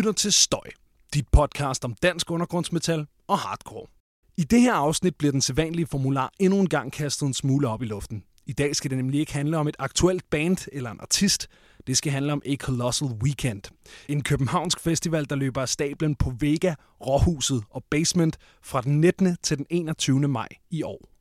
lytter til Støj, dit podcast om dansk undergrundsmetal og hardcore. I det her afsnit bliver den sædvanlige formular endnu en gang kastet en smule op i luften. I dag skal det nemlig ikke handle om et aktuelt band eller en artist. Det skal handle om A Colossal Weekend. En københavnsk festival, der løber af stablen på Vega, Råhuset og Basement fra den 19. til den 21. maj i år.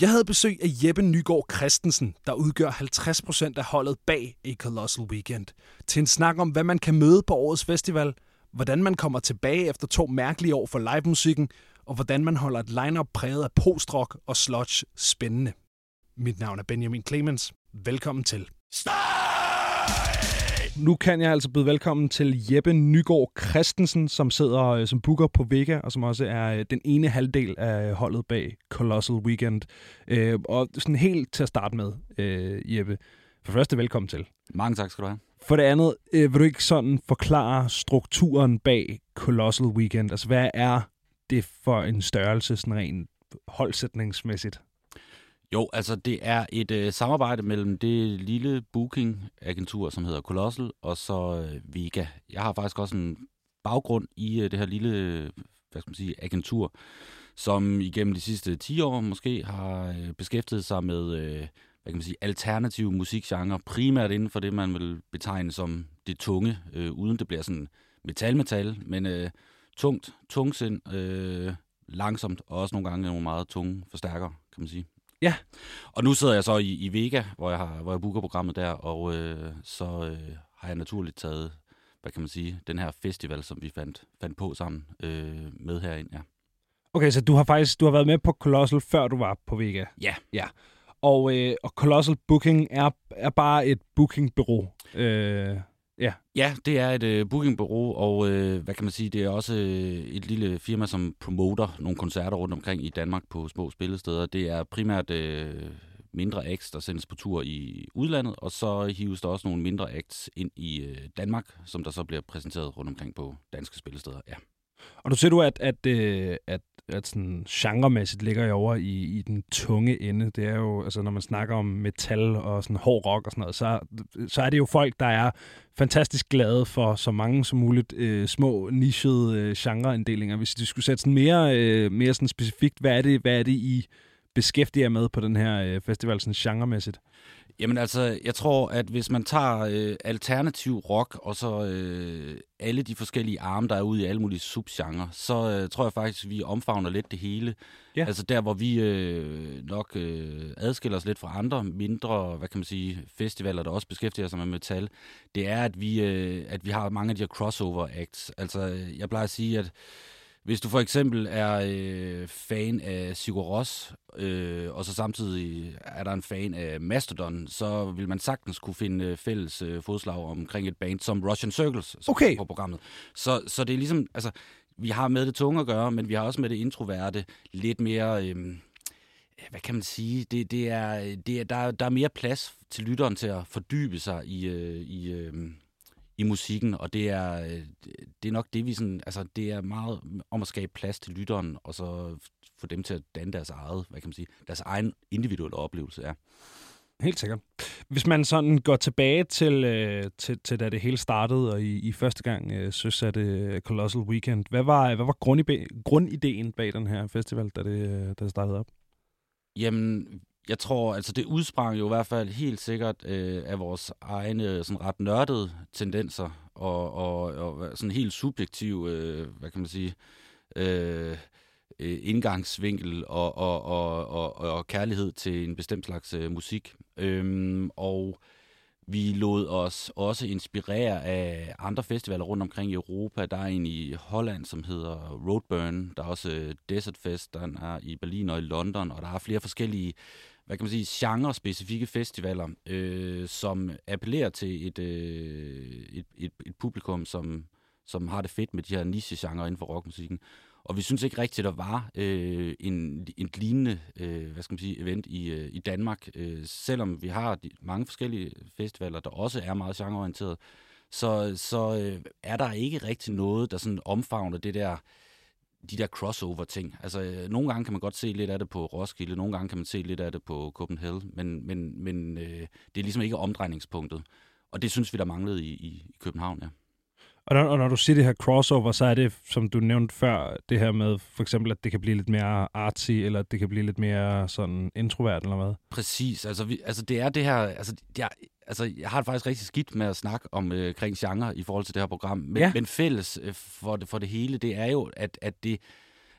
Jeg havde besøg af Jeppe Nygaard Christensen, der udgør 50% af holdet bag A Colossal Weekend, til en snak om, hvad man kan møde på årets festival, hvordan man kommer tilbage efter to mærkelige år for livemusikken, og hvordan man holder et lineup præget af postrock og sludge spændende. Mit navn er Benjamin Clemens. Velkommen til. Nu kan jeg altså byde velkommen til Jeppe Nygaard Christensen, som sidder øh, som booker på Vega, og som også er øh, den ene halvdel af holdet bag Colossal Weekend. Øh, og sådan helt til at starte med, Jeppe. For første, velkommen til. Mange tak skal du have. For det andet, vil du ikke sådan forklare strukturen bag Colossal Weekend? Altså, hvad er det for en størrelse, sådan rent holdsætningsmæssigt? Jo, altså det er et øh, samarbejde mellem det lille booking-agentur, som hedder Colossal, og så øh, Vega. Jeg har faktisk også en baggrund i øh, det her lille øh, hvad skal man sige, agentur, som igennem de sidste 10 år måske har øh, beskæftiget sig med øh, hvad kan man sige, alternative musikgenre, primært inden for det, man vil betegne som det tunge, øh, uden det bliver sådan metal-metal, men øh, tungt, tungsind, øh, langsomt, og også nogle gange nogle meget tunge forstærkere, kan man sige. Ja. Og nu sidder jeg så i, i Vega, hvor jeg, har, hvor jeg booker programmet der, og øh, så øh, har jeg naturligt taget, hvad kan man sige, den her festival, som vi fandt, fandt på sammen øh, med herind, ja. Okay, så du har faktisk du har været med på Colossal, før du var på Vega? Ja. Ja. Og, øh, og Colossal Booking er, er bare et bookingbureau. Øh, Ja. Ja, det er et øh, bookingbureau, og øh, hvad kan man sige, det er også øh, et lille firma, som promoter nogle koncerter rundt omkring i Danmark på små spillesteder. Det er primært øh, mindre acts, der sendes på tur i udlandet, og så hives der også nogle mindre acts ind i øh, Danmark, som der så bliver præsenteret rundt omkring på danske spillesteder. Ja. Og du siger du, at, at, øh, at, at sådan genremæssigt ligger jeg over i, i den tunge ende. Det er jo, altså når man snakker om metal og sådan hård rock og sådan noget, så, så er det jo folk, der er fantastisk glade for så mange som muligt øh, små, nichede øh, genreinddelinger. Hvis du skulle sætte sådan mere, øh, mere sådan specifikt, hvad er, det, hvad er det, I beskæftiger med på den her øh, festival, sådan genremæssigt? Jamen altså, jeg tror, at hvis man tager øh, alternativ rock, og så øh, alle de forskellige arme, der er ude i alle mulige subgenre, så øh, tror jeg faktisk, at vi omfavner lidt det hele. Ja. Altså der, hvor vi øh, nok øh, adskiller os lidt fra andre mindre, hvad kan man sige, festivaler, der også beskæftiger sig med metal, det er, at vi, øh, at vi har mange af de her crossover acts. Altså, jeg plejer at sige, at hvis du for eksempel er øh, fan af Sigur Ros, øh, og så samtidig er der en fan af Mastodon, så vil man sagtens kunne finde øh, fælles øh, fodslag omkring et band som Russian Circles som okay. på programmet. Så, så det er ligesom, altså, vi har med det tunge at gøre, men vi har også med det introverte lidt mere... Øh, hvad kan man sige, det, det er, det er, der, der er mere plads til lytteren til at fordybe sig i, øh, i, øh, i musikken, og det er, øh, det er nok det, vi sådan, altså det er meget om at skabe plads til lytteren, og så få dem til at danne deres eget, hvad kan man sige, deres egen individuelle oplevelse, ja. Helt sikkert. Hvis man sådan går tilbage til, øh, til, til da det hele startede, og I, I første gang øh, søsatte Colossal Weekend, hvad var, hvad var grundideen bag den her festival, da det, øh, da det startede op? Jamen, jeg tror, altså det udsprang jo i hvert fald helt sikkert øh, af vores egne øh, sådan ret nørdede tendenser og, og, og sådan helt subjektiv, øh, hvad kan man sige, øh, øh indgangsvinkel og, og, og, og, og kærlighed til en bestemt slags øh, musik. Øhm, og vi lod os også inspirere af andre festivaler rundt omkring i Europa. Der er en i Holland, som hedder Roadburn. Der er også øh, Desert Fest, der er i Berlin og i London. Og der er flere forskellige hvad kan man sige, genre-specifikke festivaler, øh, som appellerer til et, øh, et, et, et publikum, som, som har det fedt med de her niche-genre inden for rockmusikken. Og vi synes ikke rigtigt, at der var øh, en, en lignende øh, hvad skal man sige, event i, øh, i Danmark. Øh, selvom vi har de, mange forskellige festivaler, der også er meget genreorienteret, så, så øh, er der ikke rigtig noget, der sådan omfavner det der de der crossover-ting. Altså, nogle gange kan man godt se lidt af det på Roskilde, nogle gange kan man se lidt af det på Copenhagen, men, men, men øh, det er ligesom ikke omdrejningspunktet. Og det synes vi, der manglede i, i, i København, ja. Og når, og når du siger det her crossover, så er det, som du nævnte før, det her med for eksempel, at det kan blive lidt mere artsy, eller det kan blive lidt mere sådan introvert, eller hvad? Præcis. Altså, vi, altså det er det her... Altså, jeg, altså, jeg har det faktisk rigtig skidt med at snakke om øh, kring genre i forhold til det her program. Men, ja. men fælles øh, for, det, for det hele, det er jo, at, at det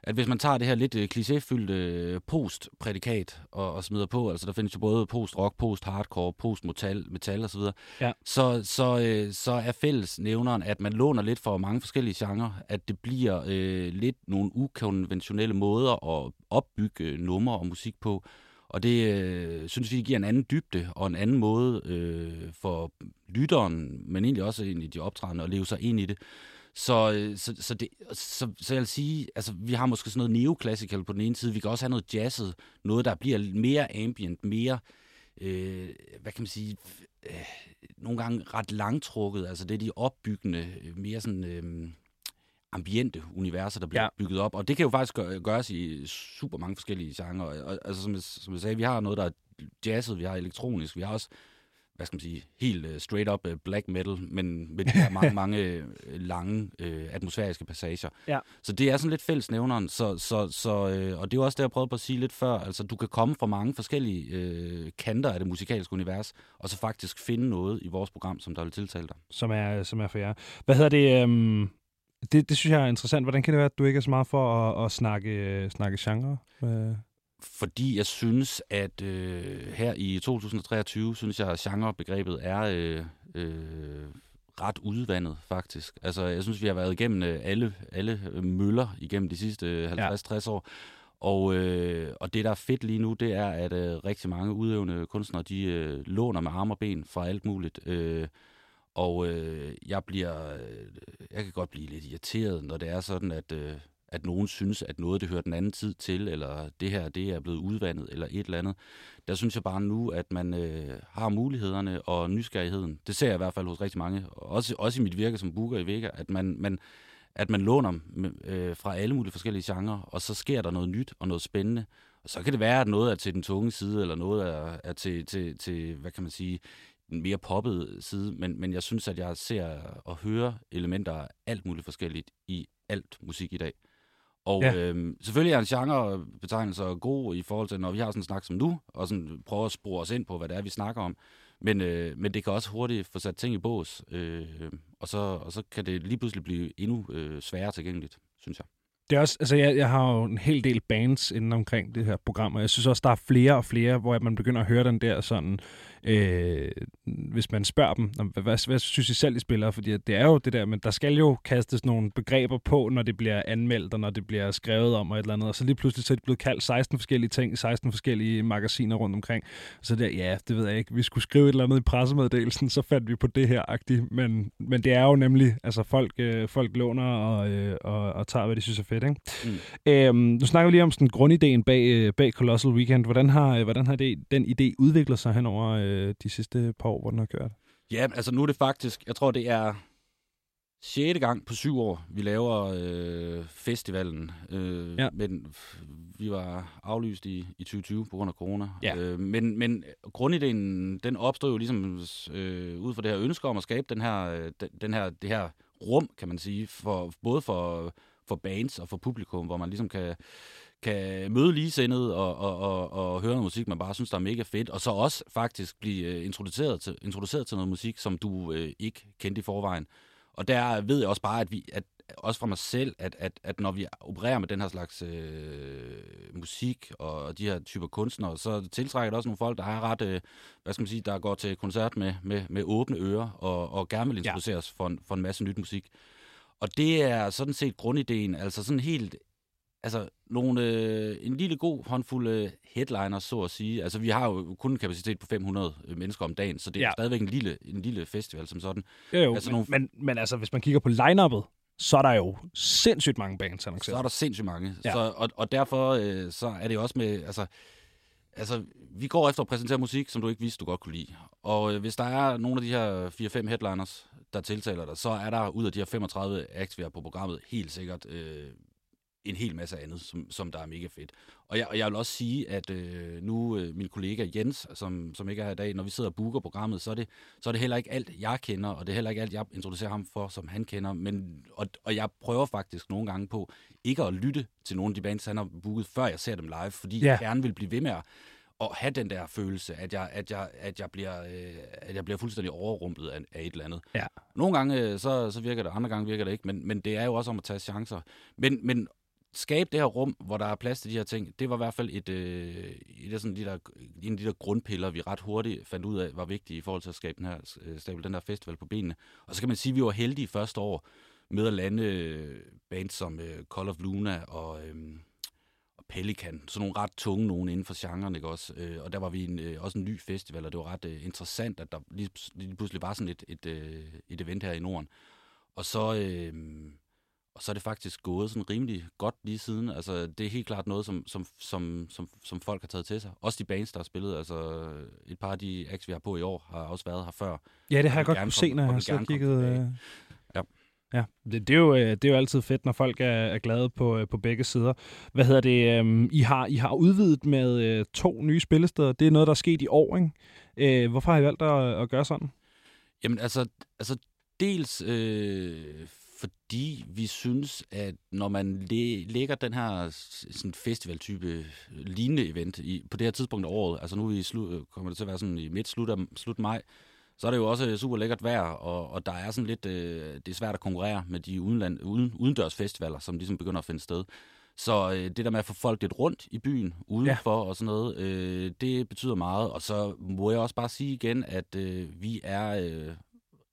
at hvis man tager det her lidt øh, klichéfyldte øh, post-prædikat og, og smider på, altså der findes jo både post-rock, post-hardcore, post-metal metal osv., ja. så, så, øh, så er fælles nævneren, at man låner lidt for mange forskellige genrer, at det bliver øh, lidt nogle ukonventionelle måder at opbygge øh, numre og musik på, og det øh, synes vi giver en anden dybde og en anden måde øh, for lytteren, men egentlig også ind i de optrædende, at leve sig ind i det. Så, øh, så, så, det, så, så jeg vil sige, altså vi har måske sådan noget neoclassical på den ene side, vi kan også have noget jazzet, noget der bliver mere ambient, mere, øh, hvad kan man sige, øh, nogle gange ret langtrukket, altså det er de opbyggende, øh, mere sådan... Øh, ambiente universer, der bliver ja. bygget op. Og det kan jo faktisk gøres i super mange forskellige genrer. Og, altså, som jeg, som jeg sagde, vi har noget, der er jazzet, vi har elektronisk, vi har også hvad skal man sige, helt uh, straight up uh, black metal, men med de her mange, mange uh, lange uh, atmosfæriske passager. Ja. Så det er sådan lidt fællesnævneren, så, så, så, uh, og det er også det, jeg prøvede på at sige lidt før, altså du kan komme fra mange forskellige uh, kanter af det musikalske univers, og så faktisk finde noget i vores program, som der vil tiltale dig. Som er, som er for jer. Hvad hedder det, um, det, det synes jeg er interessant. Hvordan kan det være, at du ikke er så meget for at, at snakke, snakke genre? Fordi jeg synes, at øh, her i 2023, synes jeg, at genrebegrebet er øh, øh, ret udvandet, faktisk. Altså, jeg synes, vi har været igennem øh, alle, alle møller igennem de sidste 50-60 ja. år. Og, øh, og det, der er fedt lige nu, det er, at øh, rigtig mange udøvende kunstnere, de øh, låner med arme og ben fra alt muligt. Øh, og øh, jeg bliver, øh, jeg kan godt blive lidt irriteret, når det er sådan, at øh, at nogen synes, at noget det hører den anden tid til, eller det her det er blevet udvandet, eller et eller andet. Der synes jeg bare nu, at man øh, har mulighederne og nysgerrigheden. Det ser jeg i hvert fald hos rigtig mange, også, også i mit virke som booker i Vega, at man, man, at man låner øh, fra alle mulige forskellige genrer, og så sker der noget nyt og noget spændende. Og så kan det være, at noget er til den tunge side, eller noget er, er til, til, til, hvad kan man sige, en mere poppet side, men, men jeg synes, at jeg ser og hører elementer af alt muligt forskelligt i alt musik i dag. Og ja. øhm, selvfølgelig er en genrebetegnelse god i forhold til, når vi har sådan en snak som nu, og sådan prøver at spore os ind på, hvad det er, vi snakker om. Men, øh, men det kan også hurtigt få sat ting i bås, øh, og, så, og så kan det lige pludselig blive endnu øh, sværere tilgængeligt, synes jeg. Det er også, altså jeg, jeg har jo en hel del bands inden omkring det her program, og jeg synes også, der er flere og flere, hvor man begynder at høre den der sådan, øh, hvis man spørger dem, hvad, hvad, hvad synes I selv, I spiller? Fordi det er jo det der, men der skal jo kastes nogle begreber på, når det bliver anmeldt, og når det bliver skrevet om og et eller andet, og så lige pludselig så er det blevet kaldt 16 forskellige ting, 16 forskellige magasiner rundt omkring. Så der, ja, det ved jeg ikke, vi skulle skrive et eller andet i pressemeddelelsen, så fandt vi på det her agtigt, men, men det er jo nemlig, altså folk, øh, folk låner og, øh, og, og tager, hvad de synes er fedt, ikke? Mm. Øhm, nu snakker vi lige om sådan grundideen bag, øh, bag Colossal Weekend. Hvordan har, øh, hvordan har det, den idé udviklet sig hen over øh, de sidste par år, hvor den har kørt? Ja, altså nu er det faktisk, jeg tror det er 6. gang på syv år, vi laver øh, festivalen. Øh, ja. Men vi var aflyst i, i 2020 på grund af corona. Ja. Øh, men, men grundideen, den opstod jo ligesom øh, ud fra det her ønske om at skabe den her, øh, den, den her, det her rum, kan man sige, for, både for, for bands og for publikum, hvor man ligesom kan kan møde ligesindede og, og, og, og høre noget musik, man bare synes, der er mega fedt, og så også faktisk blive øh, introduceret til, introduceret til noget musik, som du øh, ikke kendte i forvejen. Og der ved jeg også bare, at vi, at, også fra mig selv, at, at, at når vi opererer med den her slags øh, musik og de her typer kunstnere, så tiltrækker det også nogle folk, der har ret, øh, hvad skal man sige, der går til koncert med, med, med åbne ører og, og gerne vil introduceres ja. for, en, for en masse nyt musik. Og det er sådan set grundideen, altså sådan helt altså nogle, øh, en lille god håndfuld øh, headliners, så at sige. Altså, vi har jo kun en kapacitet på 500 øh, mennesker om dagen, så det er ja. stadigvæk en lille, en lille festival som sådan. Jo, jo, altså, men, nogle... men, men altså, hvis man kigger på line-uppet, så er der jo sindssygt mange bands annonceret. Så er der sindssygt mange. Ja. Så, og, og derfor øh, så er det også med, altså, altså, vi går efter at præsentere musik, som du ikke vidste, du godt kunne lide. Og øh, hvis der er nogle af de her 4-5 headliners, der tiltaler dig, så er der ud af de her 35 acts, vi har på programmet, helt sikkert øh, en hel masse andet, som, som der er mega fedt. Og jeg, og jeg vil også sige, at øh, nu øh, min kollega Jens, som, som ikke er her i dag, når vi sidder og booker programmet, så er, det, så er det heller ikke alt, jeg kender, og det er heller ikke alt, jeg introducerer ham for, som han kender. Men, og, og jeg prøver faktisk nogle gange på ikke at lytte til nogle af de bands, han har booket, før jeg ser dem live, fordi ja. jeg gerne vil blive ved med at at have den der følelse, at jeg, at jeg, at jeg, bliver, øh, at jeg bliver fuldstændig overrumplet af, af et eller andet. Ja. Nogle gange øh, så, så virker det, andre gange virker det ikke, men, men det er jo også om at tage chancer. Men, men skabe det her rum, hvor der er plads til de her ting, det var i hvert fald et, øh, et af sådan de der, en af de der grundpiller, vi ret hurtigt fandt ud af, var vigtige i forhold til at skabe den her, øh, stable den her festival på benene. Og så kan man sige, at vi var heldige første år med at lande øh, bands som øh, Call of Luna og... Øh, Pelican. sådan nogle ret tunge nogen inden for genren, ikke også? Øh, og der var vi en, øh, også en ny festival, og det var ret øh, interessant, at der lige, lige pludselig var sådan et, et, øh, et event her i Norden. Og så, øh, og så er det faktisk gået sådan rimelig godt lige siden. Altså, det er helt klart noget, som, som, som, som, som folk har taget til sig. Også de bands, der har spillet. Altså, et par af de acts, vi har på i år, har også været her før. Ja, det har jeg godt kunne se, når jeg har kigget... Ja, det, det, er jo, øh, det er jo altid fedt, når folk er, er glade på, øh, på begge sider. Hvad hedder det? Um, I, har, I har udvidet med to nye spillesteder. Det er noget, der er sket i år, ikke? Uh, hvorfor har I valgt at, at gøre sådan? Jamen altså, altså dels øh, fordi vi synes, at når man læ- lægger den her sådan festivaltype lignende event i, på det her tidspunkt af året, altså nu vi slu- kommer det til at være sådan i midt, slut, af, slut maj, så er det jo også super lækkert vejr, og, og der er sådan lidt, øh, det er svært at konkurrere med de udenland, uden, udendørsfestivaler, som ligesom begynder at finde sted. Så øh, det der med at få folk lidt rundt i byen, udenfor ja. og sådan noget, øh, det betyder meget. Og så må jeg også bare sige igen, at øh, vi er øh,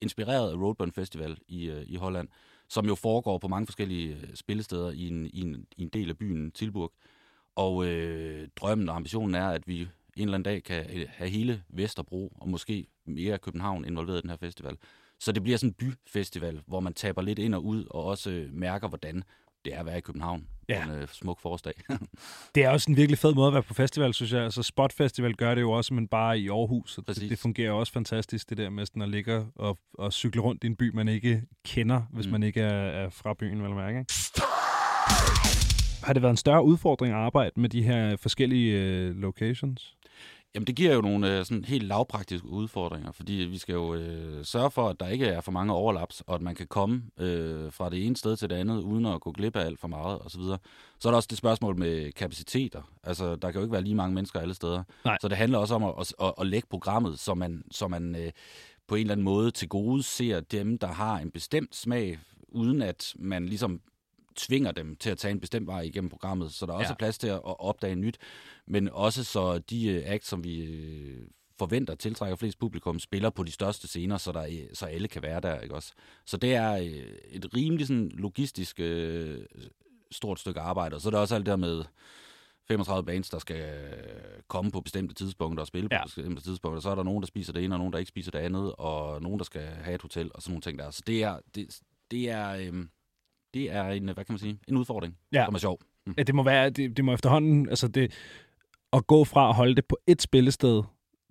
inspireret af Roadburn Festival i, øh, i Holland, som jo foregår på mange forskellige øh, spillesteder i en, i en, i en del af byen, Tilburg. Og øh, drømmen og ambitionen er, at vi en eller anden dag kan øh, have hele Vesterbro, og måske mere København involveret i den her festival. Så det bliver sådan en byfestival, hvor man taber lidt ind og ud, og også øh, mærker, hvordan det er at være i København ja. en uh, smuk forårsdag. det er også en virkelig fed måde at være på festival, synes jeg. Altså Spot Festival gør det jo også, men bare i Aarhus. Det, det fungerer også fantastisk, det der med sådan at ligge og, og cykle rundt i en by, man ikke kender, hvis mm. man ikke er, er fra byen, vel mærke. Ikke? Har det været en større udfordring at arbejde med de her forskellige uh, locations? Jamen, det giver jo nogle øh, sådan helt lavpraktiske udfordringer, fordi vi skal jo øh, sørge for, at der ikke er for mange overlaps, og at man kan komme øh, fra det ene sted til det andet, uden at gå glip af alt for meget osv. Så, så er der også det spørgsmål med kapaciteter. Altså, der kan jo ikke være lige mange mennesker alle steder. Nej. Så det handler også om at, at, at, at lægge programmet, så man, så man øh, på en eller anden måde til gode ser dem, der har en bestemt smag, uden at man ligesom tvinger dem til at tage en bestemt vej igennem programmet, så der er også ja. plads til at opdage nyt, men også så de uh, acts, som vi uh, forventer tiltrækker flest publikum, spiller på de største scener, så, der, så alle kan være der. Ikke også? Så det er et rimelig sådan, logistisk stort stykke arbejde, og så er der også alt det der med 35 bands, der skal komme på bestemte tidspunkter og spille ja. på bestemte tidspunkter. Så er der nogen, der spiser det ene, og nogen, der ikke spiser det andet, og nogen, der skal have et hotel, og sådan nogle ting der. Så det er, det, det er, øhm, det er en, hvad kan man sige, en udfordring, ja. som er sjov. Mm. Ja, det må være, det, det må efterhånden, altså det, at gå fra at holde det på et spillested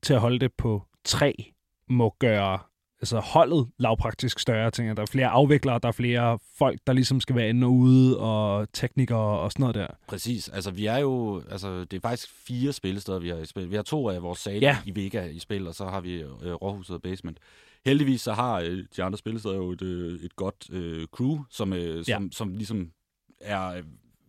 til at holde det på tre, må gøre altså holdet lavpraktisk større ting. Der er flere afviklere, der er flere folk, der ligesom skal være inde og ude, og teknikere og sådan noget der. Præcis. Altså, vi er jo... Altså, det er faktisk fire spillesteder, vi har i spil. Vi har to af vores sale ja. i Vega i spil, og så har vi øh, Råhuset og Basement. Heldigvis så har øh, de andre spillesteder jo et, øh, et godt øh, crew, som, øh, som, ja. som ligesom er øh,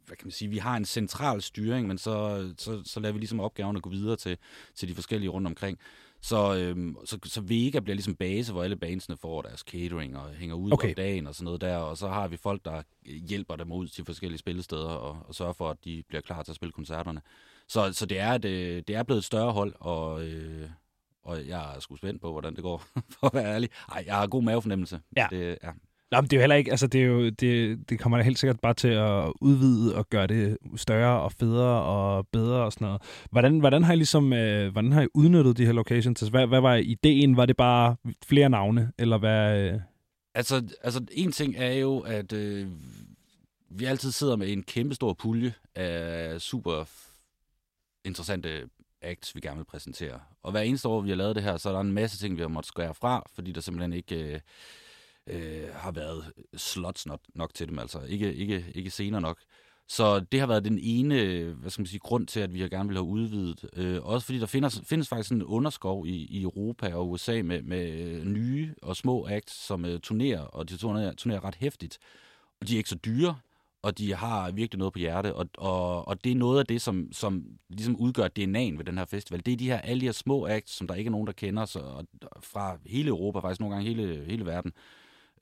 hvad kan man sige, vi har en central styring, men så, så, så lader vi ligesom opgaverne gå videre til, til de forskellige rundt omkring. Så, øhm, så, så Vega bliver ligesom base, hvor alle bandsene får deres catering og hænger ud okay. om dagen og sådan noget der, og så har vi folk, der hjælper dem ud til forskellige spillesteder og, og sørger for, at de bliver klar til at spille koncerterne. Så, så det, er et, øh, det er blevet et større hold, og, øh, og jeg er sgu spændt på, hvordan det går, for at være ærlig. Ej, jeg har god mavefornemmelse. Ja. Det, ja. Nå, men det er jo heller ikke, altså det, er jo, det, det kommer da helt sikkert bare til at udvide og gøre det større og federe og bedre og sådan noget. Hvordan, hvordan har I ligesom, øh, hvordan har I udnyttet de her locations? Altså, hvad, hvad var ideen? Var det bare flere navne, eller hvad? Øh? Altså, altså en ting er jo, at øh, vi altid sidder med en kæmpe stor pulje af super interessante acts, vi gerne vil præsentere. Og hver eneste år, vi har lavet det her, så er der en masse ting, vi har måttet skære fra, fordi der simpelthen ikke... Øh, øh, har været slots nok, nok til dem, altså ikke, ikke, ikke senere nok. Så det har været den ene hvad skal man sige, grund til, at vi har gerne vil have udvidet. Øh, også fordi der findes, findes faktisk en underskov i, i Europa og USA med, med øh, nye og små acts, som øh, turnerer, og de turnerer, turnerer ret hæftigt. Og de er ikke så dyre, og de har virkelig noget på hjerte, og, og, og det er noget af det, som, som ligesom udgør DNA'en ved den her festival. Det er de her, alle de her små acts, som der ikke er nogen, der kender, så, og, fra hele Europa, faktisk nogle gange hele, hele verden.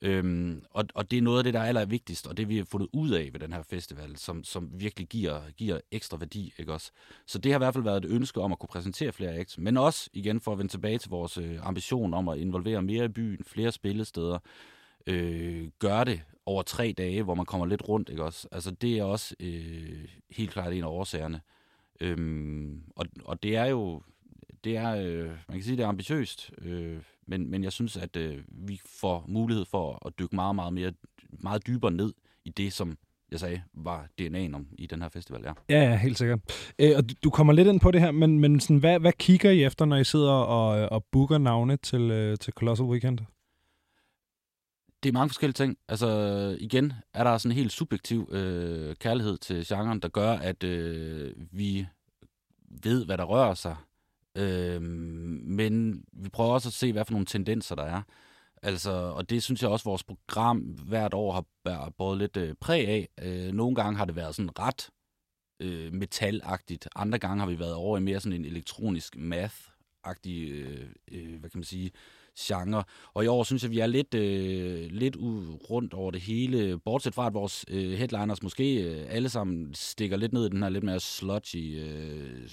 Øhm, og, og det er noget af det, der er allervigtigst, og det vi har fundet ud af ved den her festival, som, som virkelig giver, giver ekstra værdi. Ikke også? Så det har i hvert fald været et ønske om at kunne præsentere flere acts, men også igen for at vende tilbage til vores øh, ambition om at involvere mere i byen, flere spillesteder, øh, gør det over tre dage, hvor man kommer lidt rundt. Ikke også? Altså, det er også øh, helt klart en af årsagerne. Øhm, og, og det er jo, det er, øh, man kan sige, det er ambitiøst, øh, men, men jeg synes, at øh, vi får mulighed for at dykke meget, meget mere, meget dybere ned i det, som jeg sagde, var DNA'en om i den her festival, ja. Ja, ja, helt sikkert. Æ, og du kommer lidt ind på det her, men, men sådan, hvad, hvad kigger I efter, når I sidder og, og booker navne til, øh, til Colossal Weekend? Det er mange forskellige ting. Altså, igen er der sådan en helt subjektiv øh, kærlighed til genren, der gør, at øh, vi ved, hvad der rører sig. Øh, men vi prøver også at se, hvad for nogle tendenser der er. Altså, og det synes jeg også, vores program hvert år har båret lidt øh, præg af. Øh, nogle gange har det været sådan ret øh, metalagtigt. Andre gange har vi været over i mere sådan en elektronisk math-agtig, øh, øh, hvad kan man sige, genre. Og i år synes jeg, vi er lidt, øh, lidt rundt over det hele, bortset fra, at vores øh, headliners måske øh, alle sammen stikker lidt ned i den her lidt mere sludgy øh,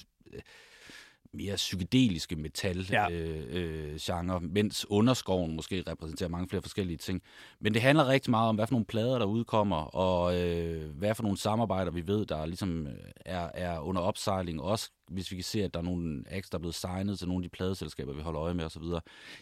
mere psykedeliske metal-genre, ja. øh, øh, mens underskoven måske repræsenterer mange flere forskellige ting. Men det handler rigtig meget om, hvad for nogle plader, der udkommer, og øh, hvad for nogle samarbejder, vi ved, der ligesom øh, er, er under opsejling. Også hvis vi kan se, at der er nogle acts, der er blevet signet til nogle af de pladeselskaber, vi holder øje med osv.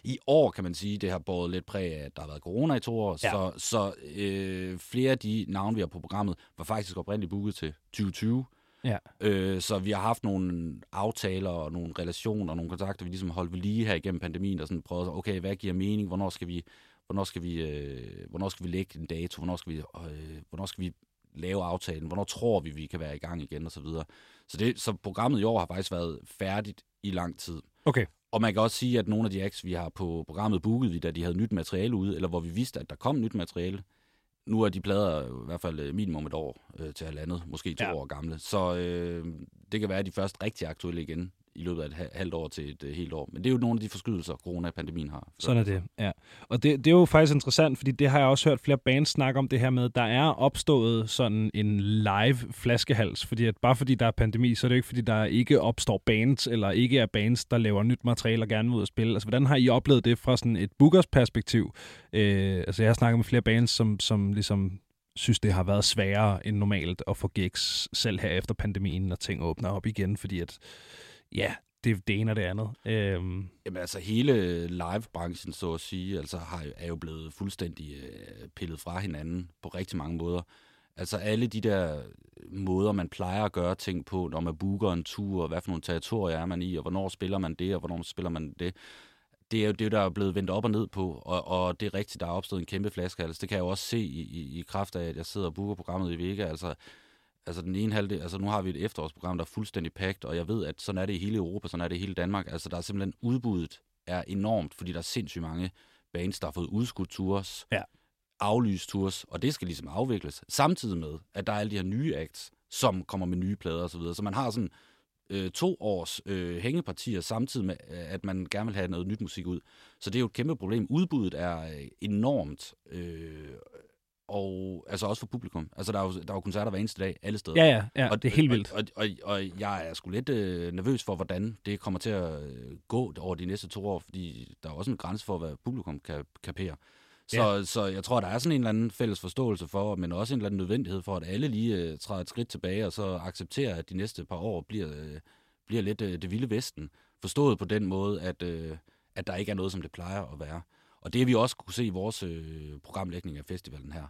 I år kan man sige, det har båret lidt præg af, at der har været corona i to år, ja. så, så øh, flere af de navne, vi har på programmet, var faktisk oprindeligt booket til 2020. Ja. Øh, så vi har haft nogle aftaler og nogle relationer og nogle kontakter, vi ligesom holdt ved lige her igennem pandemien, og sådan prøvet, okay, hvad giver mening, hvornår skal vi, hvornår skal vi, øh, hvornår skal vi lægge en dato, hvornår skal vi, øh, hvornår skal vi lave aftalen, hvornår tror vi, vi kan være i gang igen, og så videre. Så, det, så programmet i år har faktisk været færdigt i lang tid. Okay. Og man kan også sige, at nogle af de acts, vi har på programmet booket vi, da de havde nyt materiale ude, eller hvor vi vidste, at der kom nyt materiale, nu er de plader i hvert fald øh, minimum et år øh, til halvandet, måske to ja. år gamle. Så øh, det kan være, at de først rigtig aktuelle igen i løbet af et halvt år til et uh, helt år. Men det er jo nogle af de forskydelser, corona-pandemien har. Sådan er det, ja. Og det, det er jo faktisk interessant, fordi det har jeg også hørt flere bands snakke om det her med, der er opstået sådan en live flaskehals, fordi at bare fordi der er pandemi, så er det jo ikke fordi, der ikke opstår bands, eller ikke er bands, der laver nyt materiale og gerne vil ud og spille. Altså, hvordan har I oplevet det fra sådan et bookers perspektiv? Øh, altså, jeg har snakket med flere bands, som, som ligesom synes, det har været sværere end normalt at få gigs selv her efter pandemien, når ting åbner op igen, fordi at ja, det, det ene og det andet. Øhm. Jamen altså hele live-branchen, så at sige, altså har, er jo blevet fuldstændig øh, pillet fra hinanden på rigtig mange måder. Altså alle de der måder, man plejer at gøre ting på, når man booker en tur, og hvad for nogle territorier er man i, og hvornår spiller man det, og hvornår spiller man det. Det er jo det, der er blevet vendt op og ned på, og, og det er rigtigt, der er opstået en kæmpe flaskehals. Det kan jeg jo også se i, i, i kraft af, at jeg sidder og booker programmet i Vega. Altså, altså den ene halvdel, altså nu har vi et efterårsprogram, der er fuldstændig pakket, og jeg ved, at sådan er det i hele Europa, sådan er det i hele Danmark. Altså der er simpelthen udbuddet er enormt, fordi der er sindssygt mange bands, der har fået udskudt tours, ja. aflyst tours, og det skal ligesom afvikles, samtidig med, at der er alle de her nye acts, som kommer med nye plader osv. Så, så man har sådan øh, to års øh, hængepartier, samtidig med, at man gerne vil have noget nyt musik ud. Så det er jo et kæmpe problem. Udbuddet er øh, enormt, øh, og altså også for publikum. Altså, der er jo, der er jo koncerter hver eneste dag, alle steder. Ja, ja, ja og, det er helt vildt. Og, og, og, og jeg er sgu lidt øh, nervøs for, hvordan det kommer til at øh, gå over de næste to år, fordi der er også en grænse for, hvad publikum kan kapere. Så, ja. så jeg tror, der er sådan en eller anden fælles forståelse for, men også en eller anden nødvendighed for, at alle lige øh, træder et skridt tilbage, og så accepterer, at de næste par år bliver, øh, bliver lidt øh, det vilde vesten. Forstået på den måde, at, øh, at der ikke er noget, som det plejer at være. Og det har vi også kunne se i vores øh, programlægning af festivalen her.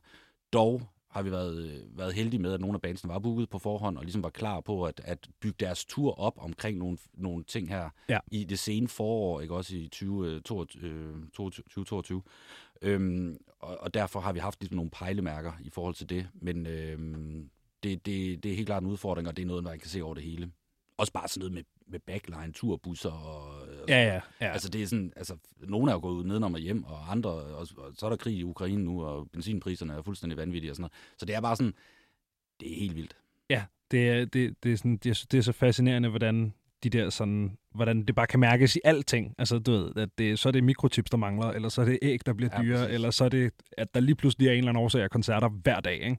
Dog har vi været, øh, været heldige med, at nogle af bandsene var booket på forhånd, og ligesom var klar på at, at bygge deres tur op omkring nogle, nogle ting her ja. i det sene forår, ikke også i 2022. Øh, 2022. Øhm, og, og derfor har vi haft ligesom nogle pejlemærker i forhold til det. Men øhm, det, det, det er helt klart en udfordring, og det er noget, man kan se over det hele. Også bare sådan noget med, med backline, turbusser og... og ja, ja, ja. Altså, det er sådan, altså, nogle er jo gået ud nedenom og hjem, og andre, og, og så er der krig i Ukraine nu, og benzinpriserne er fuldstændig vanvittige og sådan noget. Så det er bare sådan, det er helt vildt. Ja, det er, det, det er, sådan, det er, det er så fascinerende, hvordan de der sådan, hvordan det bare kan mærkes i alting. Altså, du ved, at det, så er det mikrochips, der mangler, eller så er det æg, der bliver ja, dyre, præcis. eller så er det, at der lige pludselig er en eller anden årsag af koncerter hver dag. Ikke?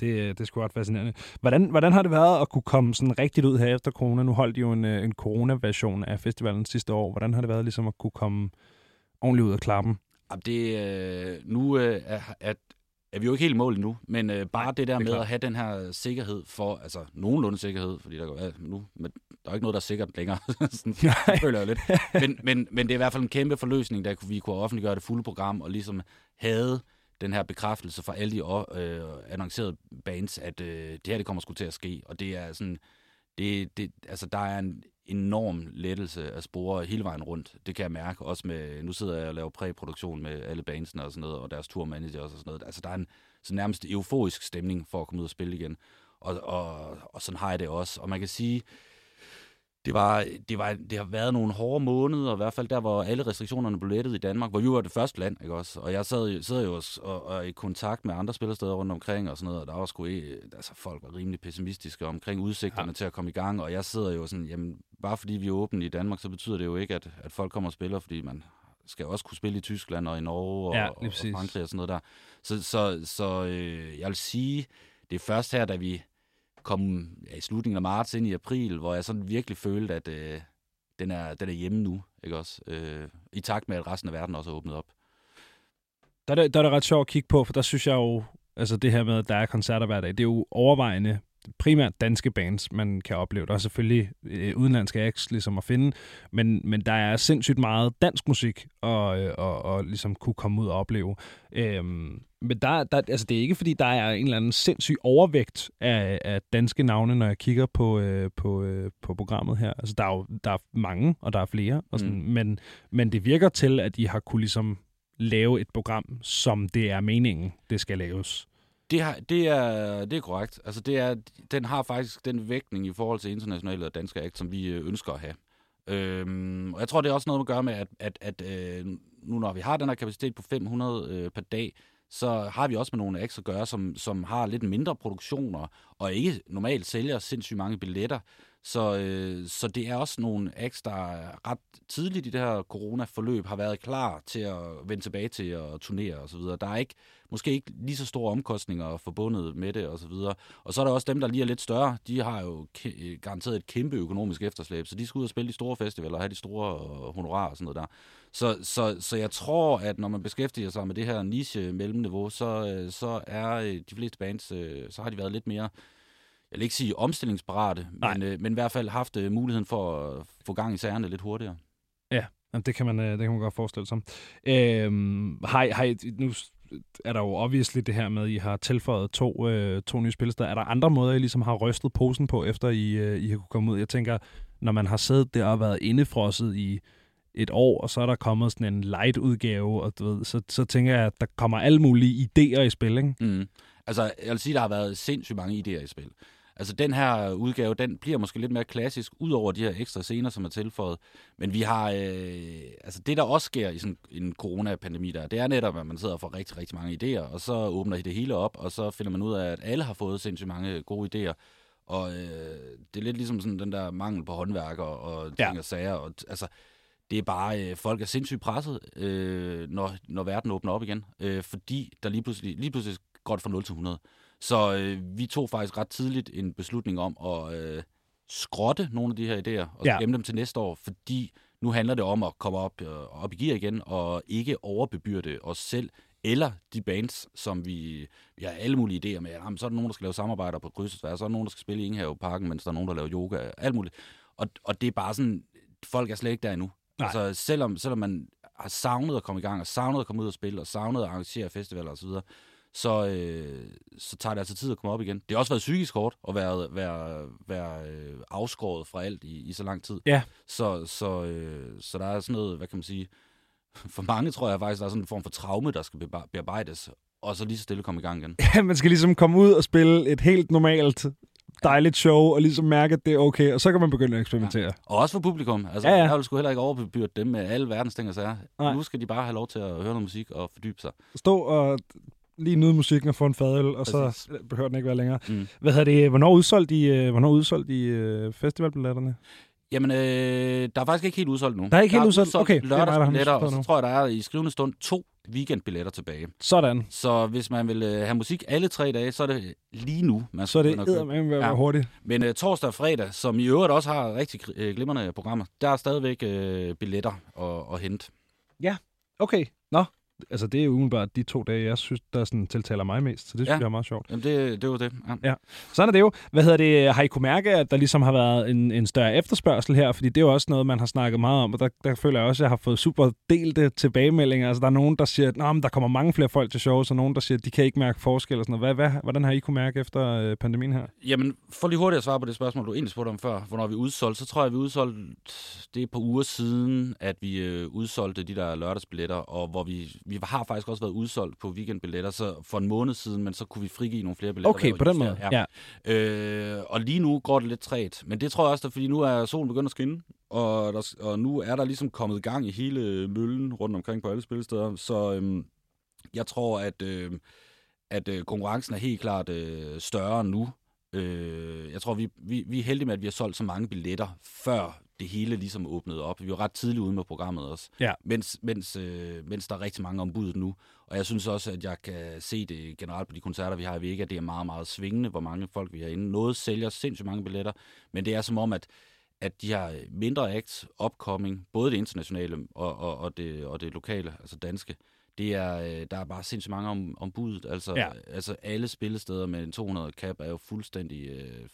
Det, det er sgu ret fascinerende. Hvordan, hvordan har det været at kunne komme sådan rigtigt ud her efter corona? Nu holdt de jo en, øh, en corona-version af festivalen sidste år. Hvordan har det været ligesom at kunne komme ordentligt ud af klappen? Det, øh, nu øh, er, at er vi jo ikke helt mål nu, men øh, bare Nej, det der det med klart. at have den her sikkerhed for, altså nogenlunde sikkerhed, fordi der, er, nu, men der er ikke noget, der er sikkert længere, sådan, føler jeg lidt. Men, men, men det er i hvert fald en kæmpe forløsning, der vi kunne offentliggøre det fulde program, og ligesom havde den her bekræftelse fra alle de øh, annoncerede bands, at øh, det her det kommer sgu til at ske, og det er sådan, det, det, altså der er en enorm lettelse at spore hele vejen rundt. Det kan jeg mærke også med, nu sidder jeg og laver præproduktion med alle bandsene og sådan noget, og deres turmanager og sådan noget. Altså der er en så nærmest euforisk stemning for at komme ud og spille igen. Og, og, og sådan har jeg det også. Og man kan sige, det, var, det, var, det har været nogle hårde måneder, i hvert fald der, hvor alle restriktionerne blev lettet i Danmark, hvor vi var det første land, ikke også? Og jeg sad, sad jo også og, og, i kontakt med andre spillersteder rundt omkring og sådan noget, og der var sgu altså folk var rimelig pessimistiske omkring udsigterne ja. til at komme i gang, og jeg sidder jo sådan, jamen, bare fordi vi er åbne i Danmark, så betyder det jo ikke, at, at folk kommer og spiller, fordi man skal også kunne spille i Tyskland og i Norge og, ja, og, og Frankrig og sådan noget der. Så, så, så øh, jeg vil sige, det er først her, da vi kom ja, i slutningen af marts ind i april, hvor jeg sådan virkelig følte, at øh, den, er, den er hjemme nu, ikke også? Øh, I takt med, at resten af verden også er åbnet op. Der er, det, der er det ret sjovt at kigge på, for der synes jeg jo, altså det her med, at der er koncerter hver dag, det er jo overvejende primært danske bands, man kan opleve. Der er selvfølgelig øh, udenlandske acts ligesom at finde, men, men der er sindssygt meget dansk musik og, øh, og, og ligesom kunne komme ud og opleve. Øhm, men der, der, altså det er ikke, fordi der er en eller anden sindssyg overvægt af, af danske navne, når jeg kigger på, øh, på, øh, på programmet her. Altså der er jo der er mange, og der er flere, og sådan, mm. men, men det virker til, at de har kunne ligesom lave et program, som det er meningen, det skal laves. Det, har, det, er, det er korrekt. Altså, det er, den har faktisk den vægtning i forhold til internationale og danske akt, som vi øh, ønsker at have. Øhm, og jeg tror, det er også noget at gøre med, at, at, at øh, nu når vi har den her kapacitet på 500 øh, per dag, så har vi også med nogle acts at gøre, som, som har lidt mindre produktioner, og ikke normalt sælger sindssygt mange billetter. Så, øh, så det er også nogle acts, der ret tidligt i det her corona-forløb har været klar til at vende tilbage til at turnere osv. Der er ikke, måske ikke lige så store omkostninger forbundet med det osv. Og, og så er der også dem, der lige er lidt større. De har jo garanteret et kæmpe økonomisk efterslæb, så de skal ud og spille de store festivaler og have de store øh, honorarer og sådan noget der. Så, så, så jeg tror, at når man beskæftiger sig med det her niche mellemniveau, så, øh, så er øh, de fleste bands, så har de været lidt mere jeg vil ikke sige omstillingsparate, men, øh, men i hvert fald haft øh, muligheden for at få gang i sagerne lidt hurtigere. Ja, det kan man, øh, det kan man godt forestille sig. Øhm, hej, hej, nu er der jo obviously det her med, at I har tilføjet to, øh, to nye spillesteder. Er der andre måder, I ligesom har rystet posen på, efter I, øh, I har kunne komme ud? Jeg tænker, når man har siddet der og været indefrosset i et år, og så er der kommet sådan en light-udgave, og du ved, så, så tænker jeg, at der kommer alle mulige idéer i spil, ikke? Mm. Altså, jeg vil sige, at der har været sindssygt mange idéer i spil. Altså den her udgave, den bliver måske lidt mere klassisk, ud over de her ekstra scener, som er tilføjet. Men vi har, øh, altså det der også sker i sådan en coronapandemi der, det er netop, at man sidder og får rigtig, rigtig mange idéer, og så åbner det hele op, og så finder man ud af, at alle har fået sindssygt mange gode idéer. Og øh, det er lidt ligesom sådan den der mangel på håndværker og ting ja. og sager. Og, altså, det er bare, øh, folk er sindssygt presset, øh, når, når verden åbner op igen. Øh, fordi der lige pludselig, lige pludselig går det fra 0 til 100. Så øh, vi tog faktisk ret tidligt en beslutning om at øh, skrotte nogle af de her idéer og ja. gemme dem til næste år, fordi nu handler det om at komme op, øh, op i gear igen og ikke overbebyrde os selv eller de bands, som vi, vi har alle mulige idéer med. Jamen, så er der nogen, der skal lave samarbejder på kryds og tværs, så er der nogen, der skal spille i Inghave-parken, mens der er nogen, der laver yoga, alt muligt. Og, og det er bare sådan, folk er slet ikke der endnu. Nej. Altså, selvom, selvom man har savnet at komme i gang, og savnet at komme ud og spille, og savnet at arrangere festivaler osv., så, øh, så tager det altså tid at komme op igen. Det har også været psykisk hårdt at være, være, være øh, afskåret fra alt i, i så lang tid. Ja. Så, så, øh, så der er sådan noget, hvad kan man sige, for mange tror jeg faktisk, der er sådan en form for traume, der skal bearbejdes. og så lige så stille komme i gang igen. Ja, man skal ligesom komme ud og spille et helt normalt dejligt show, og ligesom mærke, at det er okay, og så kan man begynde at eksperimentere. Ja. Og også for publikum. Altså, ja, ja. jeg vil sgu heller ikke overbebyrde dem med alle verdens ting og sager. Nu skal de bare have lov til at høre noget musik og fordybe sig. Stå og lige nyde musikken og få en fadøl, og Præcis. så behøver den ikke være længere. Mm. Hvad hedder det? Hvornår udsolgt de, øh, hvornår udsolgt de øh, festivalbilletterne? Jamen, øh, der er faktisk ikke helt udsolgt nu. Der er ikke helt udsolgt? Okay. Lørdagsbilletter, og så tror jeg, der er i skrivende stund to weekendbilletter tilbage. Sådan. Så hvis man vil øh, have musik alle tre dage, så er det lige nu, man Så er det eddermame være ja. hurtigt. Men øh, torsdag og fredag, som i øvrigt også har rigtig øh, glimrende programmer, der er stadigvæk øh, billetter at, at hente. Ja, okay. Nå, altså det er jo umiddelbart de to dage, jeg synes, der sådan tiltaler mig mest, så det synes ja. jeg er meget sjovt. Jamen det, det var det, ja. ja. Sådan er det jo. Hvad hedder det? Har I kunne mærke, at der ligesom har været en, en større efterspørgsel her? Fordi det er jo også noget, man har snakket meget om, og der, der føler jeg også, at jeg har fået super delte tilbagemeldinger. Altså der er nogen, der siger, at der kommer mange flere folk til shows, og nogen, der siger, at de kan ikke mærke forskel og sådan noget. Hvad, hvad, hvordan har I kunne mærke efter øh, pandemien her? Jamen, for lige hurtigt at svare på det spørgsmål, du egentlig spurgte om før, hvornår vi udsolgt, så tror jeg, vi udsolgte det på uger siden, at vi øh, udsolgte de der lørdagsbilletter, og hvor vi, vi har faktisk også været udsolgt på weekendbilletter så for en måned siden, men så kunne vi frigive nogle flere billetter. Okay, på den måde. Ja. ja. Øh, og lige nu går det lidt træt, men det tror jeg også, fordi nu er solen begyndt at skinne, og, der, og nu er der ligesom kommet gang i hele møllen rundt omkring på alle spillesteder, så øhm, jeg tror, at, øh, at øh, konkurrencen er helt klart øh, større nu. Øh, jeg tror, vi, vi, vi er heldige med, at vi har solgt så mange billetter, før det hele ligesom åbnede op. Vi var ret tidligt ude med programmet også, ja. mens, mens, øh, mens der er rigtig mange ombud nu. Og jeg synes også, at jeg kan se det generelt på de koncerter, vi har i Vega, det er meget, meget svingende, hvor mange folk vi har inde. Noget sælger sindssygt mange billetter, men det er som om, at at de her mindre acts, upcoming, både det internationale og, og, og, det, og det lokale, altså danske, det er, øh, der er bare sindssygt mange om, om budet. Altså, ja. altså alle spillesteder med en 200 cap er jo fuldstændig øh,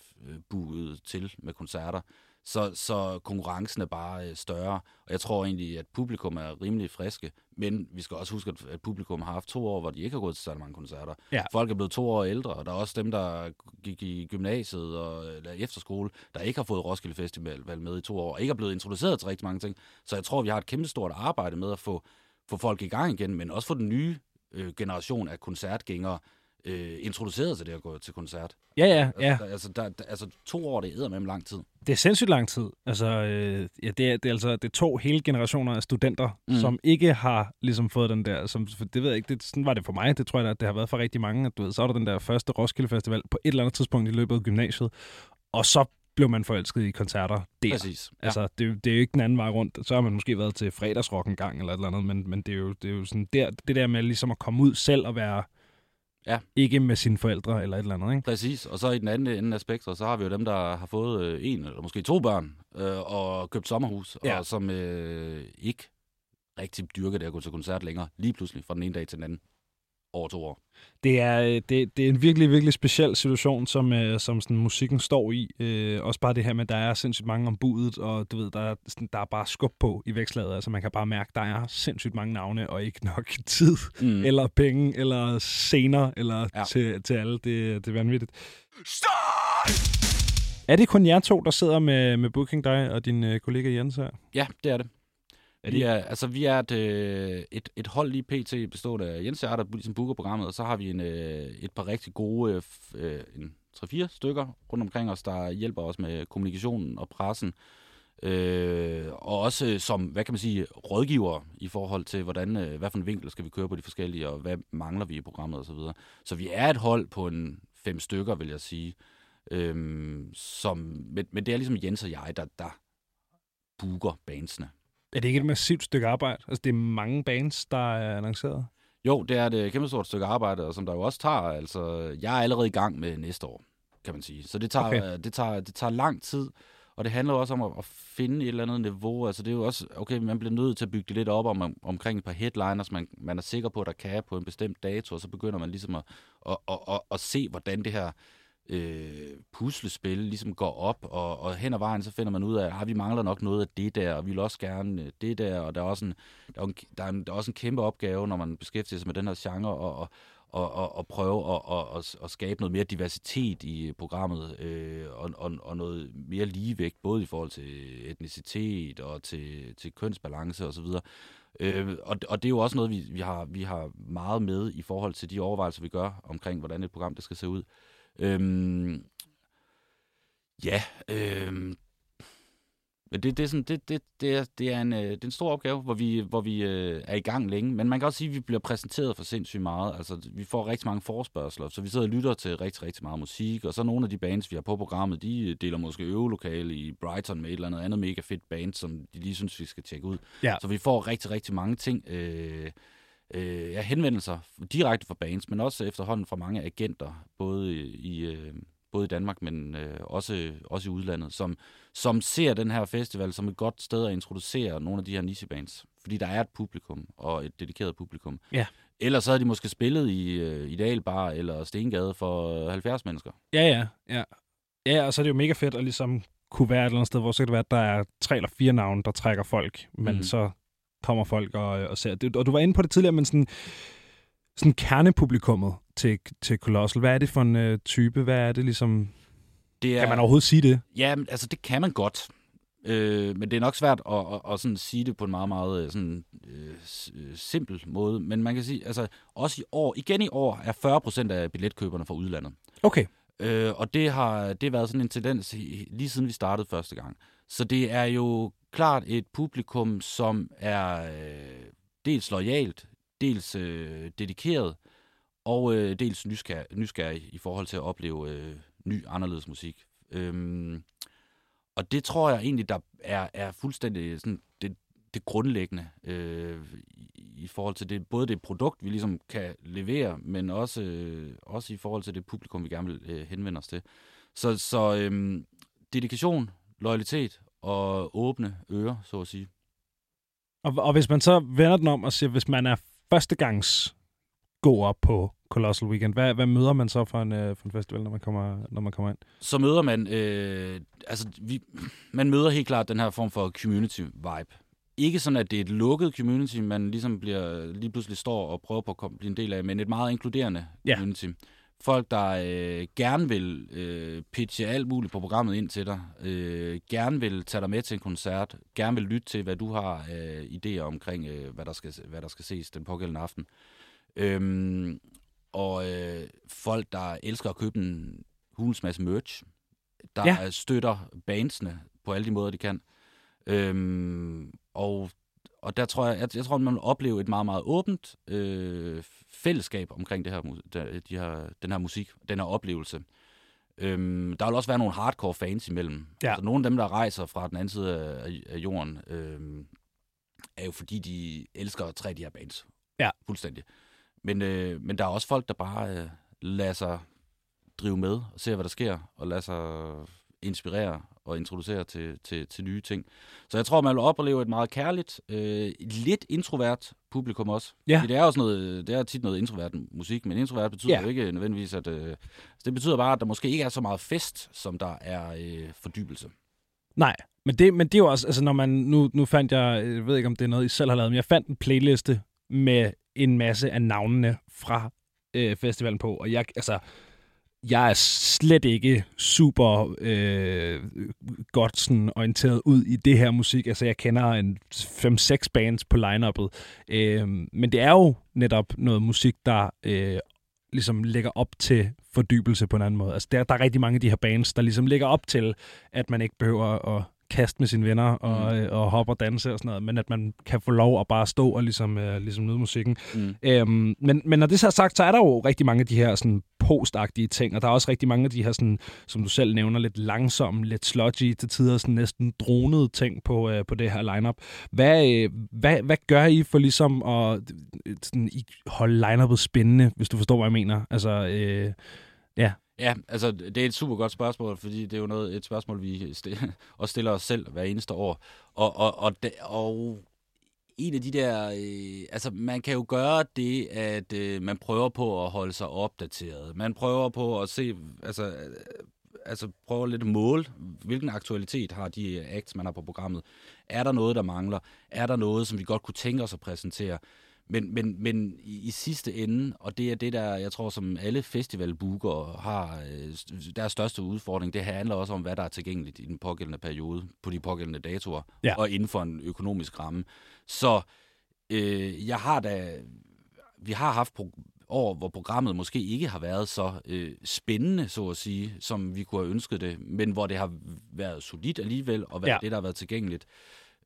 buet til med koncerter. Så, så konkurrencen er bare øh, større, og jeg tror egentlig, at publikum er rimelig friske, men vi skal også huske, at publikum har haft to år, hvor de ikke har gået til så mange koncerter. Ja. Folk er blevet to år ældre, og der er også dem, der gik i gymnasiet og eller efterskole, der ikke har fået Roskilde Festival med i to år, og ikke er blevet introduceret til rigtig mange ting. Så jeg tror, vi har et kæmpe stort arbejde med at få, få folk i gang igen, men også få den nye øh, generation af koncertgængere øh, introduceret til det at gå til koncert. Ja, ja, ja. Altså, altså, der, der, altså to år, det er med lang tid. Det er sindssygt lang tid. Altså, øh, ja, det, er, det, er altså, det er to hele generationer af studenter, mm. som ikke har ligesom fået den der, som, det ved jeg ikke, det, sådan var det for mig, det tror jeg, at det har været for rigtig mange, at du ved, så var der den der første Roskilde Festival på et eller andet tidspunkt i løbet af gymnasiet, og så blev man forelsket i koncerter der. Præcis. Ja. Altså, det, det er jo ikke den anden vej rundt. Så har man måske været til fredagsrock en gang eller et eller andet, men, men det, er jo, det er jo sådan der, det der med ligesom at komme ud selv og være Ja. Ikke med sine forældre eller et eller andet, ikke? Præcis. Og så i den anden ende af spektret, så har vi jo dem, der har fået øh, en eller måske to børn øh, og købt sommerhus, ja. og som øh, ikke rigtig dyrker det at gå til koncert længere, lige pludselig fra den ene dag til den anden over to år. Det er, øh, det, det er en virkelig, virkelig speciel situation, som, øh, som sådan, musikken står i. Øh, også bare det her med, at der er sindssygt mange om budet, og du ved, der er, sådan, der er bare skub på i vækslaget. Altså man kan bare mærke, at der er sindssygt mange navne, og ikke nok tid, mm. eller penge, eller scener, eller ja. til, til alle. Det, det er vanvittigt. Stop! Er det kun jer to, der sidder med, med Booking dig og din øh, kollega Jens her? Ja, det er det. Er vi, er, altså, vi er et, øh, et, et hold lige pt. bestående af Jens Jarter, der ligesom booker programmet, og så har vi en, øh, et par rigtig gode, øh, øh en 3-4 stykker rundt omkring os, der hjælper os med kommunikationen og pressen. Øh, og også som, hvad kan man sige, rådgiver i forhold til, hvordan, øh, hvad for en vinkel skal vi køre på de forskellige, og hvad mangler vi i programmet osv. Så, videre. så vi er et hold på en fem stykker, vil jeg sige. Øh, som, men, men det er ligesom Jens og jeg, der, der booker bandsene. Er det ikke et massivt stykke arbejde? Altså, det er mange bands, der er annonceret. Jo, det er et kæmpe stort stykke arbejde, og som der jo også tager, altså, jeg er allerede i gang med næste år, kan man sige. Så det tager, okay. det tager, det tager lang tid, og det handler også om at, at finde et eller andet niveau. Altså, det er jo også, okay, man bliver nødt til at bygge det lidt op om, omkring et par headliners, man, man er sikker på, at der kan på en bestemt dato, og så begynder man ligesom at, at, at, at, at se, hvordan det her øh, puslespil ligesom går op, og, og hen ad vejen, så finder man ud af, at ah, vi mangler nok noget af det der, og vi vil også gerne øh, det der, og der er også en, der er, en, der er, en, der er også en kæmpe opgave, når man beskæftiger sig med den her genre, og, og, og, og, og prøve at, og, og, og skabe noget mere diversitet i programmet, øh, og, og, og noget mere ligevægt, både i forhold til etnicitet og til, til kønsbalance osv., Øh, og, og det er jo også noget, vi, vi, har, vi har meget med i forhold til de overvejelser, vi gør omkring, hvordan et program det skal se ud. Øhm, ja, øhm, men det, det, er sådan, det, det, det, er, det, er en, øh, det er en stor opgave, hvor vi, hvor vi øh, er i gang længe. Men man kan også sige, at vi bliver præsenteret for sindssygt meget. Altså, vi får rigtig mange forespørgseler, så vi sidder og lytter til rigtig, rigtig meget musik. Og så nogle af de bands, vi har på programmet, de deler måske øvelokale i Brighton med et eller andet andet mega fedt band, som de lige synes, vi skal tjekke ud. Ja. Så vi får rigtig, rigtig mange ting. Øh, øh, ja, henvendelser direkte fra bands, men også efterhånden fra mange agenter, både i, øh, både i Danmark, men øh, også, også i udlandet, som, som ser den her festival som et godt sted at introducere nogle af de her nichebands. Fordi der er et publikum, og et dedikeret publikum. Ja. Ellers så havde de måske spillet i øh, Idealbar eller Stengade for 70 mennesker. Ja, ja, ja. Ja, og så er det jo mega fedt at ligesom kunne være et eller andet sted, hvor så kan det være, at der er tre eller fire navne, der trækker folk, men mm. så kommer folk og, og ser. Og du var inde på det tidligere, men sådan, sådan kernepublikummet til, til Colossal, hvad er det for en uh, type? Hvad er det ligesom? Det er, kan man overhovedet sige det? Ja, altså det kan man godt. Øh, men det er nok svært at, at, at sådan sige det på en meget, meget øh, sådan, øh, simpel måde. Men man kan sige, altså også i år, igen i år, er 40 procent af billetkøberne fra udlandet. Okay. Øh, og det har det har været sådan en tendens lige siden vi startede første gang. Så det er jo klart et publikum, som er øh, dels lojalt, dels øh, dedikeret, og øh, dels nysgerrig, nysgerrig i forhold til at opleve øh, ny, anderledes musik. Øhm, og det tror jeg egentlig, der er, er fuldstændig sådan, det, det grundlæggende øh, i, forhold til det, både det produkt, vi ligesom kan levere, men også, øh, også i forhold til det publikum, vi gerne vil øh, henvende os til. Så, så øh, dedikation, loyalitet og åbne ører, så at sige. Og, og hvis man så vender den om og siger, hvis man er førstegangs op på Colossal Weekend. Hvad, hvad møder man så for en, øh, for en festival, når man kommer, når man kommer ind? Så møder man, øh, altså vi, man møder helt klart den her form for community vibe. Ikke sådan, at det er et lukket community, man ligesom bliver, lige pludselig står og prøver på at blive en del af, men et meget inkluderende ja. community. Folk, der øh, gerne vil øh, pitche alt muligt på programmet ind til dig, øh, gerne vil tage dig med til en koncert, gerne vil lytte til, hvad du har øh, idéer omkring, øh, hvad, der skal, hvad der skal ses den pågældende aften. Øhm, og øh, folk, der elsker at købe en hulens masse merch, der ja. støtter bandsene på alle de måder, de kan. Øhm, og, og der tror jeg, jeg, jeg tror, man vil opleve et meget, meget åbent øh, fællesskab omkring det her, de her, den her musik, den her oplevelse. Øhm, der vil også være nogle hardcore fans imellem. Ja. Altså, nogle af dem, der rejser fra den anden side af, af jorden, øhm, er jo fordi, de elsker tre af de her bands. Ja. Fuldstændig. Men, øh, men der er også folk, der bare øh, lader sig drive med og se, hvad der sker, og lader sig inspirere og introducere til, til, til nye ting. Så jeg tror, man vil opleve et meget kærligt, øh, lidt introvert publikum også. Ja. Fordi det er sådan noget, det er tit noget introvert musik, men introvert betyder ja. jo ikke nødvendigvis, at... Øh, det betyder bare, at der måske ikke er så meget fest, som der er øh, fordybelse. Nej, men det, men det er jo også, altså når man, nu, nu fandt jeg, jeg ved ikke om det er noget, I selv har lavet, men jeg fandt en playliste med en masse af navnene fra øh, festivalen på, og jeg, altså, jeg er slet ikke super øh, godt sådan, orienteret ud i det her musik. Altså, jeg kender en 5-6 bands på line-uppet. Øh, men det er jo netop noget musik, der øh, ligesom lægger op til fordybelse på en anden måde. Altså, der, der er rigtig mange af de her bands, der ligesom lægger op til, at man ikke behøver at kast med sine venner og, mm. og hoppe og danse og sådan noget, men at man kan få lov at bare stå og ligesom, uh, ligesom nyde musikken. Mm. Øhm, men, men når det så er sagt, så er der jo rigtig mange af de her sådan, postagtige ting, og der er også rigtig mange af de her, sådan, som du selv nævner, lidt langsomme, lidt sludgy, til tider sådan næsten dronede ting på, uh, på det her lineup. Hvad, uh, hvad, hvad gør I for ligesom at sådan, I holde lineupet spændende, hvis du forstår, hvad jeg mener? Altså, uh, ja. Ja, altså det er et super godt spørgsmål, fordi det er jo noget, et spørgsmål, vi stiller, også stiller os selv hver eneste år. Og, og, og, de, og en af de der, øh, altså man kan jo gøre det, at øh, man prøver på at holde sig opdateret. Man prøver på at se, altså, øh, altså prøve lidt at måle, hvilken aktualitet har de øh, acts, man har på programmet. Er der noget, der mangler? Er der noget, som vi godt kunne tænke os at præsentere? Men, men, men i, i sidste ende, og det er det, der jeg tror, som alle festivalbooker har, øh, deres største udfordring, det handler også om, hvad der er tilgængeligt i den pågældende periode, på de pågældende datoer, ja. og inden for en økonomisk ramme. Så Øh, jeg har da... Vi har haft år, hvor programmet måske ikke har været så øh, spændende, så at sige, som vi kunne have ønsket det, men hvor det har været solidt alligevel, og været ja. det, der har været tilgængeligt.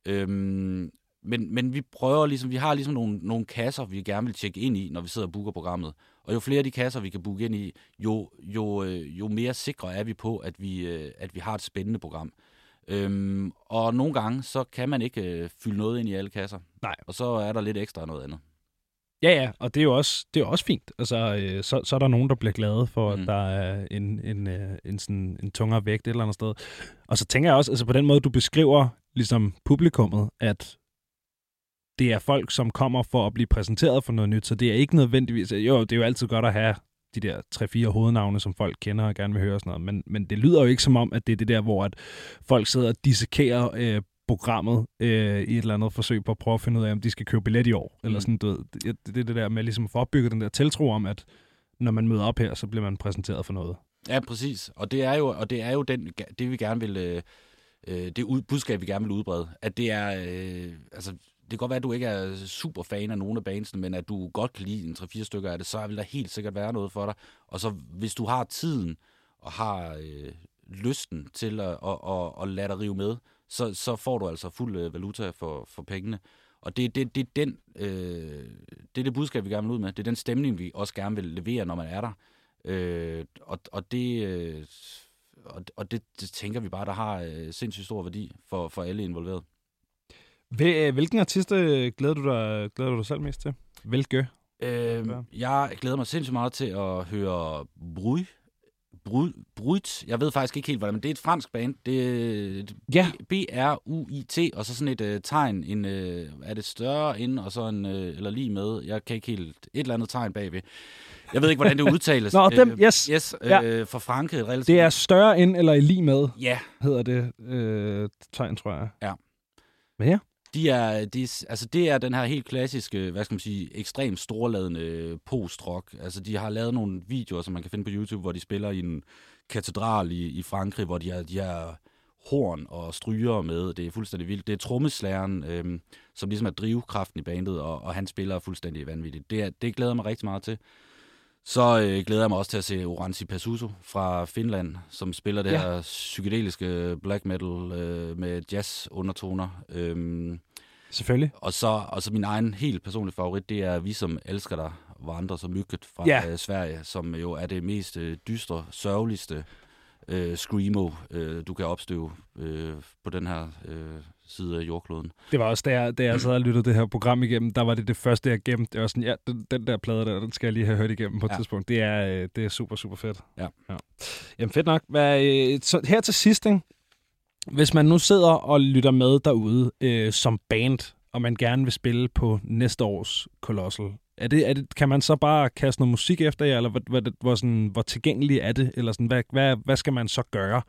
Øhm, men, men vi prøver ligesom, vi har ligesom nogle, nogle kasser, vi gerne vil tjekke ind i, når vi sidder og booker programmet. Og jo flere af de kasser, vi kan booke ind i, jo, jo, øh, jo mere sikre er vi på, at vi, øh, at vi har et spændende program. Øhm, og nogle gange, så kan man ikke øh, fylde noget ind i alle kasser. Nej. Og så er der lidt ekstra noget andet. Ja, ja, og det er jo også, det er også fint. Altså, øh, så, så er der nogen, der bliver glade for, mm. at der er en, en, øh, en, sådan, en tungere vægt et eller andet sted. Og så tænker jeg også, altså på den måde, du beskriver ligesom publikummet, at det er folk, som kommer for at blive præsenteret for noget nyt, så det er ikke nødvendigvis... Jo, det er jo altid godt at have de der tre-fire hovednavne, som folk kender og gerne vil høre sådan noget, men, men det lyder jo ikke som om, at det er det der, hvor at folk sidder og dissekerer øh, programmet øh, i et eller andet forsøg på at prøve at finde ud af, om de skal købe billet i år. Mm. Eller sådan, du ved, det, det er det der med ligesom at få opbygget den der tiltro om, at når man møder op her, så bliver man præsenteret for noget. Ja, præcis. Og det er jo, og det er jo den, det, vi gerne vil... Øh, øh det ud, budskab, vi gerne vil udbrede. At det er... Øh, altså, kan godt være, at du ikke er super fan af nogle af bandsene, men at du godt kan lide en 3-4 stykker af det, så vil der helt sikkert være noget for dig. Og så hvis du har tiden og har øh, lysten til at, at, at, at lade dig rive med, så, så får du altså fuld øh, valuta for, for pengene. Og det, det, det, den, øh, det er det budskab, vi gerne vil ud med. Det er den stemning, vi også gerne vil levere, når man er der. Øh, og, og det... Øh, og, og det, det tænker vi bare, der har øh, sindssygt stor værdi for, for alle involveret. Øh, hvilken artist øh, glæder du dig, glæder du dig selv mest til? Hvilke? Øh, jeg glæder mig sindssygt meget til at høre Bruy Brut. Jeg ved faktisk ikke helt, hvordan, men det er et fransk band. Det er ja. B-R-U-I-T, og så sådan et uh, tegn. En, uh, er det større ind, og så en, uh, eller lige med. Jeg kan ikke helt... Et eller andet tegn bagved. Jeg ved ikke, hvordan det udtales. Nå, dem, yes. Yes, ja. uh, for Franke. Relativt. Det er større ind, eller lige med. Ja. Hedder det uh, tegn, tror jeg. Ja. Hvad her? De er, de, altså det er den her helt klassiske, hvad skal man sige, ekstremt storladende øh, post-rock. Altså de har lavet nogle videoer, som man kan finde på YouTube, hvor de spiller i en katedral i, i Frankrig, hvor de har de har horn og stryger med. Det er fuldstændig vildt. Det er trommeslæren, øhm, som ligesom er drivkraften i bandet, og, og han spiller fuldstændig vanvittigt. Det, er, det glæder mig rigtig meget til. Så øh, glæder jeg mig også til at se Oranzi Pasuso fra Finland, som spiller det ja. her psykedeliske black metal øh, med jazz-undertoner. Øhm, Selvfølgelig. Og så, og så min egen helt personlige favorit, det er Vi som elsker dig, andre som Mykket fra ja. øh, Sverige, som jo er det mest øh, dystre, sørgeligste øh, screamo, øh, du kan opstøve øh, på den her øh, side af jordkloden. Det var også, da jeg, da jeg sad og lyttede det her program igennem, der var det det første, jeg gemte. Det var sådan, ja, den, den der plade der, den skal jeg lige have hørt igennem på et ja. tidspunkt. Det er, øh, det er super, super fedt. Ja. ja. Jamen fedt nok. Hvad, øh, så her til sidst, ikke? hvis man nu sidder og lytter med derude øh, som band, og man gerne vil spille på næste års Colossal, er det, er det, kan man så bare kaste noget musik efter jer, eller hvor, hvor, hvor, sådan, hvor tilgængelig er det? Eller sådan, hvad, hvad, hvad skal man så gøre?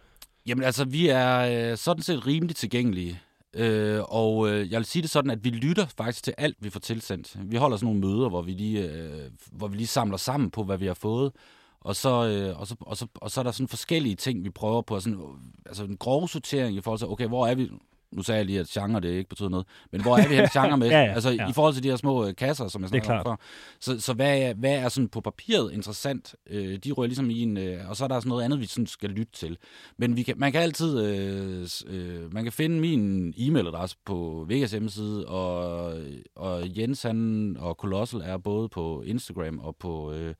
Jamen altså, vi er øh, sådan set rimelig tilgængelige. Øh, og øh, jeg vil sige det sådan, at vi lytter faktisk til alt, vi får tilsendt. Vi holder sådan nogle møder, hvor vi lige, øh, hvor vi lige samler sammen på, hvad vi har fået. Og så, øh, og, så, og, så, og så er der sådan forskellige ting, vi prøver på. Sådan, altså en grov sortering i forhold til, okay, hvor er vi? Nu sagde jeg lige, at genre det ikke betyder noget, men hvor er vi hen genre med? ja, ja, altså ja. i forhold til de her små øh, kasser, som jeg snakker om før. Så, så hvad, er, hvad er sådan på papiret interessant? Øh, de rører ligesom i en, øh, og så er der sådan noget andet, vi sådan skal lytte til. Men vi kan, man kan altid, øh, øh, man kan finde min e-mailadresse på Vegas hjemmeside, og, og Jens han og Colossal er både på Instagram og på, øh,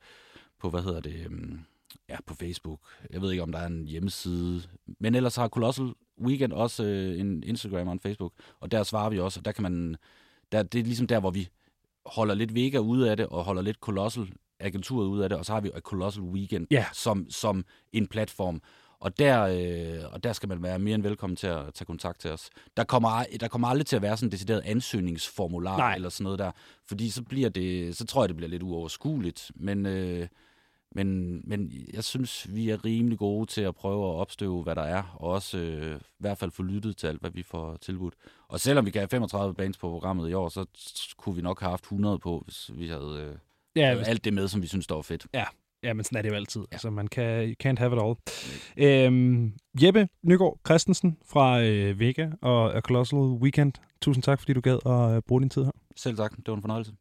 på hvad hedder det, øh, ja, på Facebook. Jeg ved ikke, om der er en hjemmeside. Men ellers har Colossal Weekend også øh, en Instagram og en Facebook, og der svarer vi også, og der kan man, der, det er ligesom der, hvor vi holder lidt Vega ude af det, og holder lidt Colossal agenturet ud af det, og så har vi Colossal Weekend yeah. som, som en platform. Og der, øh, og der skal man være mere end velkommen til at tage kontakt til os. Der kommer, der kommer aldrig til at være sådan en decideret ansøgningsformular Nej. eller sådan noget der, fordi så bliver det, så tror jeg, det bliver lidt uoverskueligt. Men, øh, men, men jeg synes, vi er rimelig gode til at prøve at opstøve, hvad der er, og også øh, i hvert fald få lyttet til alt, hvad vi får tilbudt. Og selvom vi kan have 35 bands på programmet i år, så kunne vi nok have haft 100 på, hvis vi havde øh, ja, hvis... alt det med, som vi synes, der var fedt. Ja, Ja, men sådan er det jo altid. Ja. Altså, man kan, you can't have it all. Øhm, Jeppe Nygaard Christensen fra øh, Vega og A Colossal Weekend. tusind tak, fordi du gad at bruge din tid her. Selv tak. Det var en fornøjelse.